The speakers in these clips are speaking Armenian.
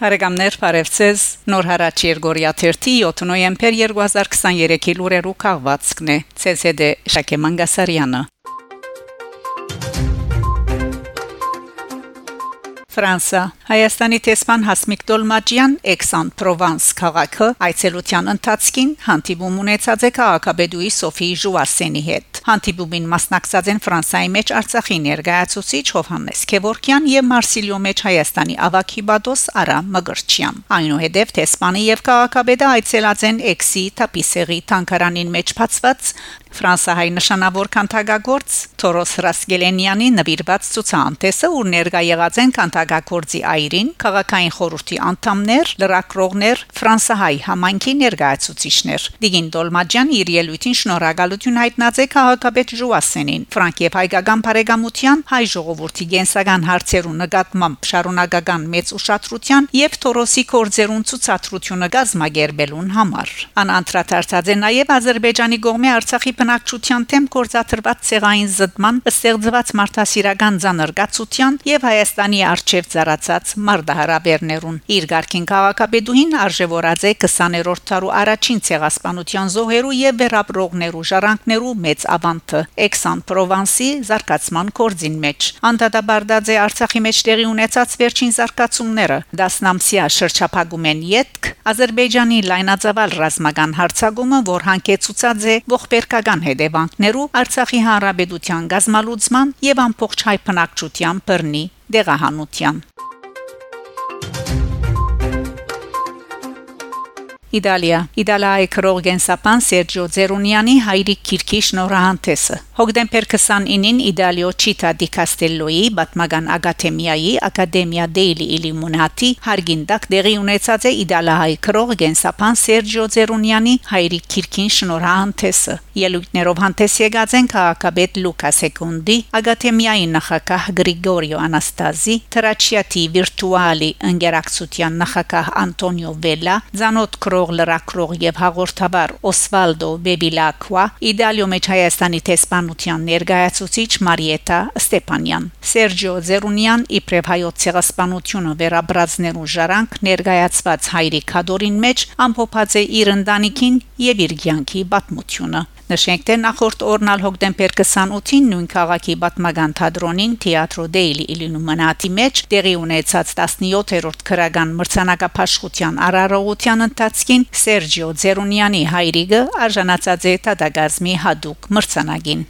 Բարեկամներ, բարևձեզ։ Նոր հարաճ Երգորիա 30 7 նոյեմբեր 2023-ի լուրերու քաղվածքն է։ ՑՍԴ Շակե Մանգասարյանը։ Ֆրանսա Հայաստանի տեսփան Հասմիկ Դոլմաջյան Էքսան-Պրովանս քաղաքը այցելության ընթացքին հանդիպում ունեցած է քաղաքաբեդուի Սոֆի Ժուասենի հետ։ Հանդիպումին մասնակցած են Ֆրանսիայի մեջ Արցախի ներկայացուցիչ Հովհաննես Քևորքյան եւ Մարսիլիո մեջ Հայաստանի ավակի բադոս Արա Մգրչյան։ Այնուհետև տեսփանը եւ քաղաքաբեդը այցելած են Էքսի Տապիսերի տանկարանին մեջ բացված Ֆրանսահայ նշանավոր քանթագագործ Թորոս Ռասկելենյանի նվիրված ցուցանտեսը ու ներկա եղած են քանթագագործի այրին քաղաքային խորհրդի անդամներ, լրակրողներ, ֆրանսահայ համայնքի ներկայացուցիչներ։ Դիգին Դոլմաջյան իր ելույթին շնորհակալություն հայտնած է քաղաքապետ Ժուասենին, Ֆրանկ եւ հայկական բարեկամության հայ ժողովրդի գենսական հարցերու նկատմամբ շարունակական մեծ ուշադրության եւ Թորոսի կորձերուն ցուցադրությունը գազմագերբելուն համար։ Ան անդրադարձած է նաեւ Ադրբեջանի կողմի Արցախի բնակչության թեմ կորզաթրված ցեղային զդման ստեղծված մարդասիրական ցաներգացության եւ Հայաստանի արչեւ ծառացած մարդահրավերներուն իր ղարքին քաղաքապետուհին արժևորած է 20-րդ տարու առաջին ցեղասպանության զոհերու եւ վերապրողներու ժառանգներու մեծ ավանտը Էքսան Պրովանսի զարգացման կորձին մեջ անդադաբարդած է Արցախի մեջ տեղի ունեցած վերջին զարգացումները դասնամսիա շրջափակում են յետք Ադրբեջանի լայնածավալ ռազմական հարձակումը որ հանգեցուցած է ողբերգական հետևանքներու Արցախի հանրապետության գազმալուծման եւ ամբողջ հայ բնակչության բռնի դեղահանության Իտալիա. Իտալիայի քրոգենսապան Սերջո Ձերունյանի հայրիկ քիրքի շնորհանդեսը Հոկտեմբեր 29-ին Իտալիո Չիտա դի Կաստելլոյի Բատմագան Ակադեմիայի Ակադեմիա Դեյլի Իլիմունատի հարգինդակ դեղի ունեցած է Իտալիայի քրոգենսապան Սերջո Ձերունյանի հայրիկ քիրքին շնորհանդեսը Ելույթներով հանդես եկած են քաղաքապետ Լուկա Սեկունդի Ակադեմիայի նախակահ Գրիգորիո Անաստազի Տրաչիատի վիրտուալի ընկերակցության նախակահ Անտոնիո Վելա Զանոթ լրագրող լրագրող եւ հաղորդավար Օսվալդո Բեբիլակվա Իդալիո մեջ Հայաստանի տեսփանության ներկայացուցիչ Մարիետա Ստեփանյան Սերջիո Զերունյան իբրև հայոց ցեղասպանությունը վերաբրածներու ժարանք ներկայացված հայրի քադորին մեջ ամփոփած է իր ընտանիքին եւ իր ցանկի պատմությունը Նշենք թե նախորդ օրնալ հոկտեմբեր 28-ին նույն քաղաքի Բատմագան թատրոնին Թեատրո Դեյլի Իլինումենատի մեջ տեղի ունեցած 17-րդ քրական մրցանակապաշխության արարողության ընթացքին Սերջիո Ձերունյանի հայրիկը արժանացած է Տադագազմի հadoop մրցանակին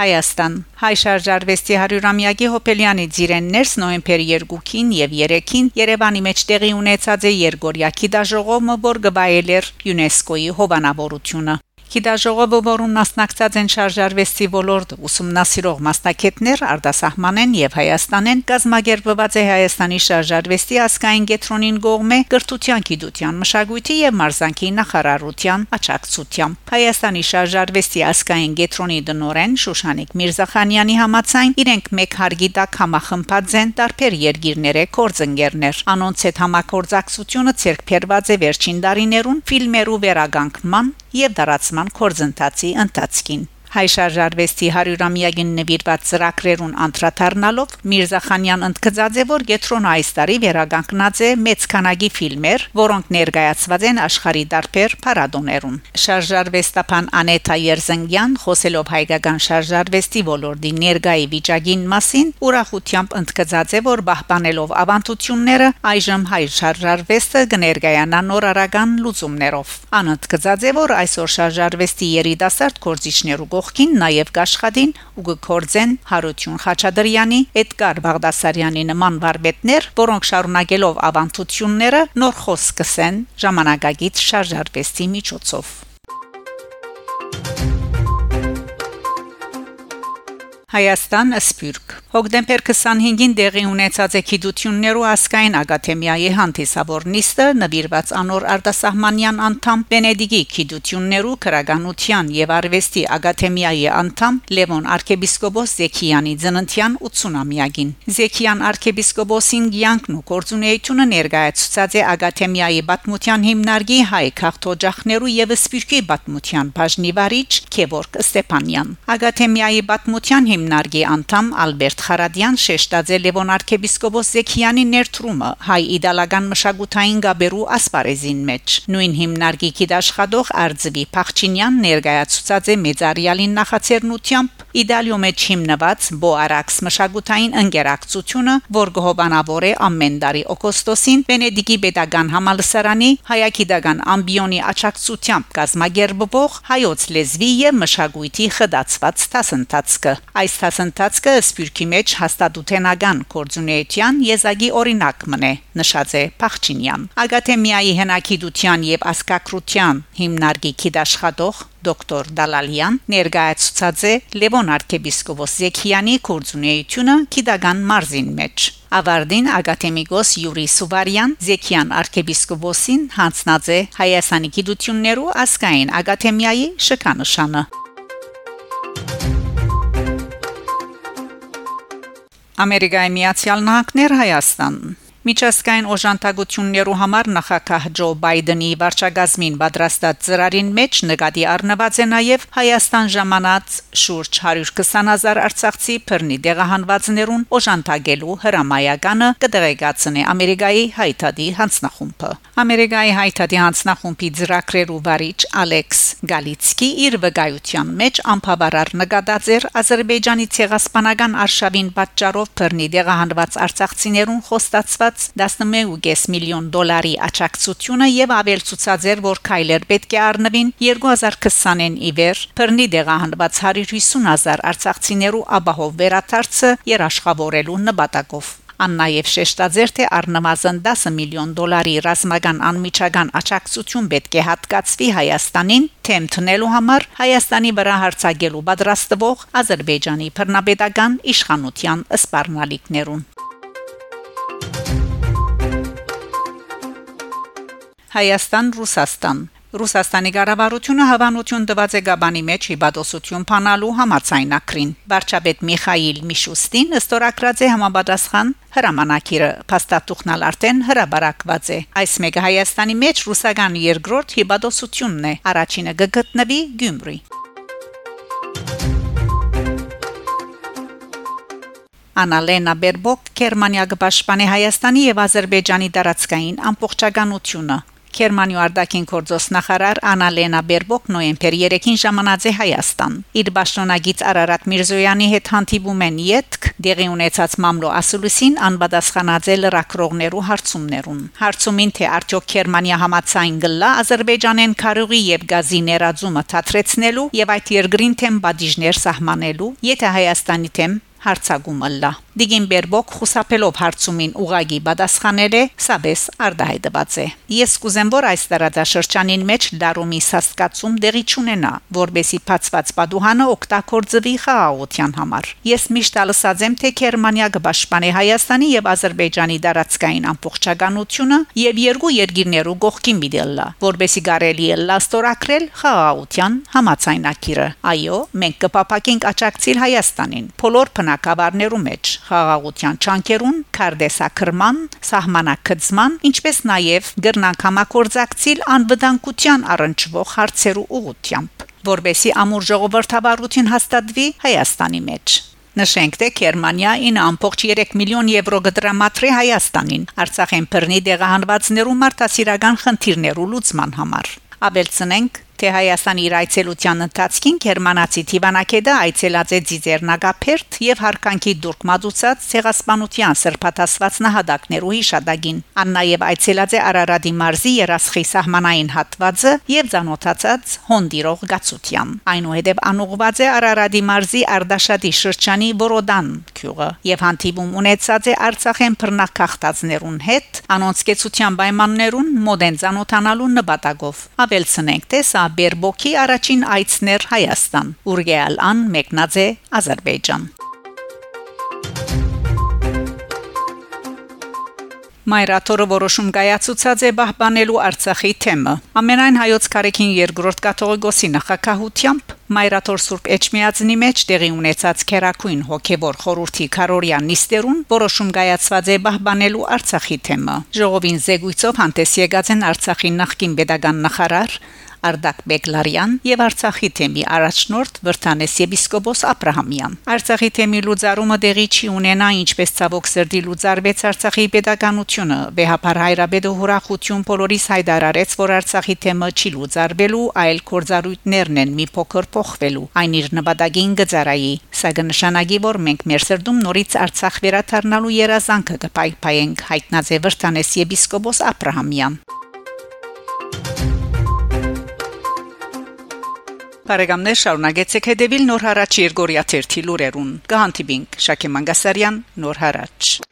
Հայաստան. Հայ շարժարվեստի 100-ամյակի Հոպելյանի ծիրեններս նոեմբեր 2-ին եւ 3-ին Երևանի մեջ տեղի ունեցած է Երգորիա Քիդաժողովը, որ գվայել էր ՅՈՒՆԵՍԿՕ-ի հովանավորությունը Գիտաժողովը, որուն մասնակցած են շարժարվեստի ոլորտ ուսումնասիրող մասնակիցներ արտասահմանեն եւ Հայաստանեն, կազմակերպված է Հայաստանի շարժարվեստի ասկային գետրոնին գողմե գրթության գիտության մշակույթի եւ մարզանկի նախարարության աջակցությամբ։ Հայաստանի շարժարվեստի ասկային գետրոնի դնորեն Շուշանիկ Միրզախանյանի համացայն իրենք մեկ հարգի տակ համախմբած են տարբեր երկիրները կորձընկերներ։ Անոնց հետ համակորձակցությունը ցերկ փերված է վերջին տարիներուն ֆիլմերու վերագանքման եւ դարացման կորձընթացի ընթացքին Հայ շարժարվեստի 100-ամյակին նվիրված ծրագրերուն անդրադառնալով Միրզախանյան ընդգծած է, որ Գետրոնը այս տարի վերագանքնած է մեծ քանակի ֆիլմեր, որոնք ներկայացված են աշխարհի դարբեր փառատոներում։ Շարժարվեստապան Անետա Երզենգյան խոսելով հայկական շարժարվեստի ոլորտի ներկայի վիճակին մասին ուրախությամբ ընդգծած է, որ բահբանելով ավանդությունները այժմ հայ շարժարվեստը կներկայանա նորարարական լուծումներով։ Անընդգծած է, որ այսօր շարժարվեստի երիտասարդ կորցիչներու կողքին նաև կաշխատին ու կկործեն Հարություն Խաչատրյանի, Էդգար Բաղդասարյանի նման վարպետներ, որոնք շարունակելով ավանդությունները նոր խոսք կսեն ժամանակագից շարժարվեստի միջոցով Հայաստան Սփյուռք Հոկտեմբեր 25-ին դեղի ունեցած է Քիդություններու ասկային ակադեմիայի հանդիսավոր նիստը նվիրված անոր արտասահմանյան անդամ Բենեդիկի Քիդություններու քրագանության եւ արվեստի ակադեմիայի անդամ Լևոն arczepiskopos Զեքիյանի ծննդյան 80-ամյակին Զեքիյան arczepiskoposին ցանկն ու կորձունեությունը ներկայացուցած է ակադեմիայի պատմության հիմնարկի հայ քաղաքտոջախներու եւ Սփյուռքի պատմության բաժնի վարիչ Քևորգ Ստեփանյան ակադեմիայի պատմության հիմնարկի անդամ Ալբերտ Ռոբերտ Խարադյան շեշտաձե Լևոն arczepiskopos Զեքյանի ներդրումը հայ իդալական մշակութային գաբերու ասպարեզին մեջ նույն հիմնարկի դաշխատող Արձվի Փախչինյան ներկայացուցած է մեծարյալին նախաձեռնությամբ. Իդալիո մեջ հիմնված Boarax մշակութային ընկերակցությունը, որ գոհաբանավոր է ամեն տարի օգոստոսին Վենեդիգի Պետական համալսարանի հայագիտական ամբիոնի աչակցությամբ կազմակերպվող հայոց լեզվի եւ մշակույթի խդացված տասընթացքը։ Այս տասընթացքը սպյուրքի մեջ հաստատութենական կորձունեության եզակի օրինակ մնե, նշած է Փախչինյան։ Ագաթեմիայի հնակիդության եւ ասկակրության հիմնարկի քիդաշխատող դոկտոր Դալալյան ներկայացուցած է Լևոն arczepiskopos Զեքյանի կորձունեությունը քիդական մարզին մեջ Ավարդին ակադեմիկոս Յուրի Սուվարյան Զեքյան arczepiskoposին հանձնած է Հայաստանի գիտություններու ասկային ակադեմիայի շքանշանը Ամերիկայի Միացյալ Նահանգներ Հայաստան Միջազգային օժանդակություններու համար նախագահ Ջո Բայդենի վարչագազմին պատրաստած ծրարին մեջ նկատի առնված է նաև Հայաստան ժամանած շուրջ 120.000 արցախցի բռնի դեղահանվածներուն օժանդակելու հրամայականը կդեղեկացնի Ամերիկայի հայտարարի հանձնախումբը։ Ամերիկայի հայտարարի հանձնախումբի ծրագրերու վարիչ Ալեքս Գալիցկի իր վկայության մեջ անփավարար նկատած էր Ադրբեջանի ցեղասպանական արշավին պատճառով բռնի դեղահանված արցախցիներուն խոստացված ստացված 11.5 միլիոն դոլարի աջակցությունը եւ ավելցուցած էր որ Քայլեր պետք է առնվին 2020-ին ի վեր բռնի դեղահանված 150.000 արցախցիներու ապահով վերաթարցը երաշխավորելու նպատակով Ան նաև շեշտաձեր թե առնվազն 10 միլիոն դոլարի ռազմական անմիջական աջակցություն պետք է հատկացվի Հայաստանին թեմ տնելու համար Հայաստանի վրա հարցակելու պատրաստվող Ադրբեջանի բռնապետական իշխանության սպառնալիքներուն Հայաստան-Ռուսաստան Ռուսաստանի ղարավարությունը հավանություն տված է Գաբանի մեջ հիբադոսություն փանալու համացայնակրին։ Վարչապետ Միխայիլ Միշուստին ըստորակրած է համապատասխան հրամանակիրը փաստաթուղթնալ արդեն հրաբարակված է։ Այս մեկը Հայաստանի մեջ ռուսական երկրորդ հիբադոսությունն է։ Առաջինը կգտնվի Գյումրի։ Անալենա Բերբոկ Գերմանիա կպաշտպանի Հայաստանի եւ Ադրբեջանի տարածքային ամբողջականությունը Գերմանիա արդակին կորձոս նախարար Անալենա Բերբոկ նոյեմբեր 3-ին ժամանած է Հայաստան։ Իր ճշտոնագից Արարատ Միրզոյանի հետ հանդիպում են յետք դեղի ունեցած մամլո ասուլիսին անբադասխանած է լրակրողներու հարցումներուն։ Հարցումին թե արդյոք Գերմանիա համացայն գլա Ադրբեջանեն քարուղի եւ գազի ներածումը թատրեցնելու եւ այդ երկրին թեմ բադիժներ սահմանելու, եթե Հայաստանի թեմ հարցագումը լա Դիգինբերբոկ խուսափելով հարցումին ուղագի պատասխանել է սաբես արդահայտված է. Ես կուզեմ որ այս տարածաշրջանին մեջ դարումի սաստկացում դեղի չունենա որբեսի փածված պատուհանը օգտագործվի խաղաղության համար. Ես միշտ ալսած եմ թե Գերմանիա կպաշտպանի Հայաստանի եւ Ադրբեջանի տարածքային ամբողջականությունը եւ երկու երկիրներու գողքին միդելլա որբեսի կարելի է լաստորակրել խաղաղության համացայնակիրը այո մենք կփապակենք աջակցել Հայաստանին բոլոր բնակավարներու մեջ խաղաղության ճանկերուն, քարտեսակրման, սահմանակցման, ինչպես նաև գրնանք համակորձակցիլ անվտանգության առնչվող հարցերու ուղությամբ, որբեսի ամուր ժողովրդավարություն հաստատվի Հայաստանի մեջ։ Նշենք, թե Գերմանիա 9.3 միլիոն եվրո կդրամատրի Հայաստանին Արցախեն բռնի դեղահանվածներու մարդասիրական խնդիրներու լուծման համար։ Ավելցնենք, թե Հայաստանի իր այցելության ընթացքին Գերմանացի Տիվանակեդը այցելած է Ձիզերնագապերտ եւ հարկանքի դուրք մածուցած ցեղասպանության սրբաթասված նահատակներու հիշադակին։ Ան նաեւ այցելած է Արարատի մարզի երասխի սահմանային հատվածը եւ ցանոթացած հոնդիրող գացության։ Այնուհետև անուղված է Արարատի մարզի Արդաշատի շրջանի Բորոդան քյուղը եւ հանդիպում ունեցած է Արցախեն բռնակախտածներուն հետ անոնց կեցության պայմաններուն մոդեն ցանոթանալու նպատակով։ Ավելցնենք, թե սա Բերբոքի առաջին այցներ Հայաստան, Ուրգեալ ան մեկնած է Ադրբեջան։ Մայրաթորը որոշում կայացուցած է բահբանելու Արցախի թեմը։ Ամենայն հայոց կարեկին երկրորդ կաթողիկոսի նախակահությամբ Մայրաթոր Սուրբ Էջմիածնի մեջ տեղի ունեցած քերակույն հոգևոր խորհրդի Կարորյան նիստերուն որոշում կայացված է բահբանելու Արցախի թեմը։ Ժողովին զեկույցով հանդես եկած են Արցախի նախկին pedagogan նախարար Արդակ Բեգլարյան եւ Արցախի թեմի առաջնորդ Վրթանես եպիսկոպոս Աբ รา համյան Արցախի թեմի լուծարումը դեղի չի ունենա ինչպես ցավոք սրդի լուծարվեց Արցախի pedagogiությունը վեհապար հայրաբեդը հուրախություն բոլորիս հայտարարեց որ Արցախի թեմը չի լուծարվելու այլ կորզարույթներն են մի փոքր փոխվելու այն իր նպատակին գծարայի սա կնշանակի որ մենք մեր սրդում նորից Արցախ վերադառնալու երազանքը կպայփայենք հայտնած է Վրթանես եպիսկոպոս Աբ รา համյան Բարեկամներ շարունակեցեք հետևել Նոր հարաճ Երգորիա 1-ի լուրերուն։ Կհանդիպինք Շակե Մանգասարյան Նոր հարաճ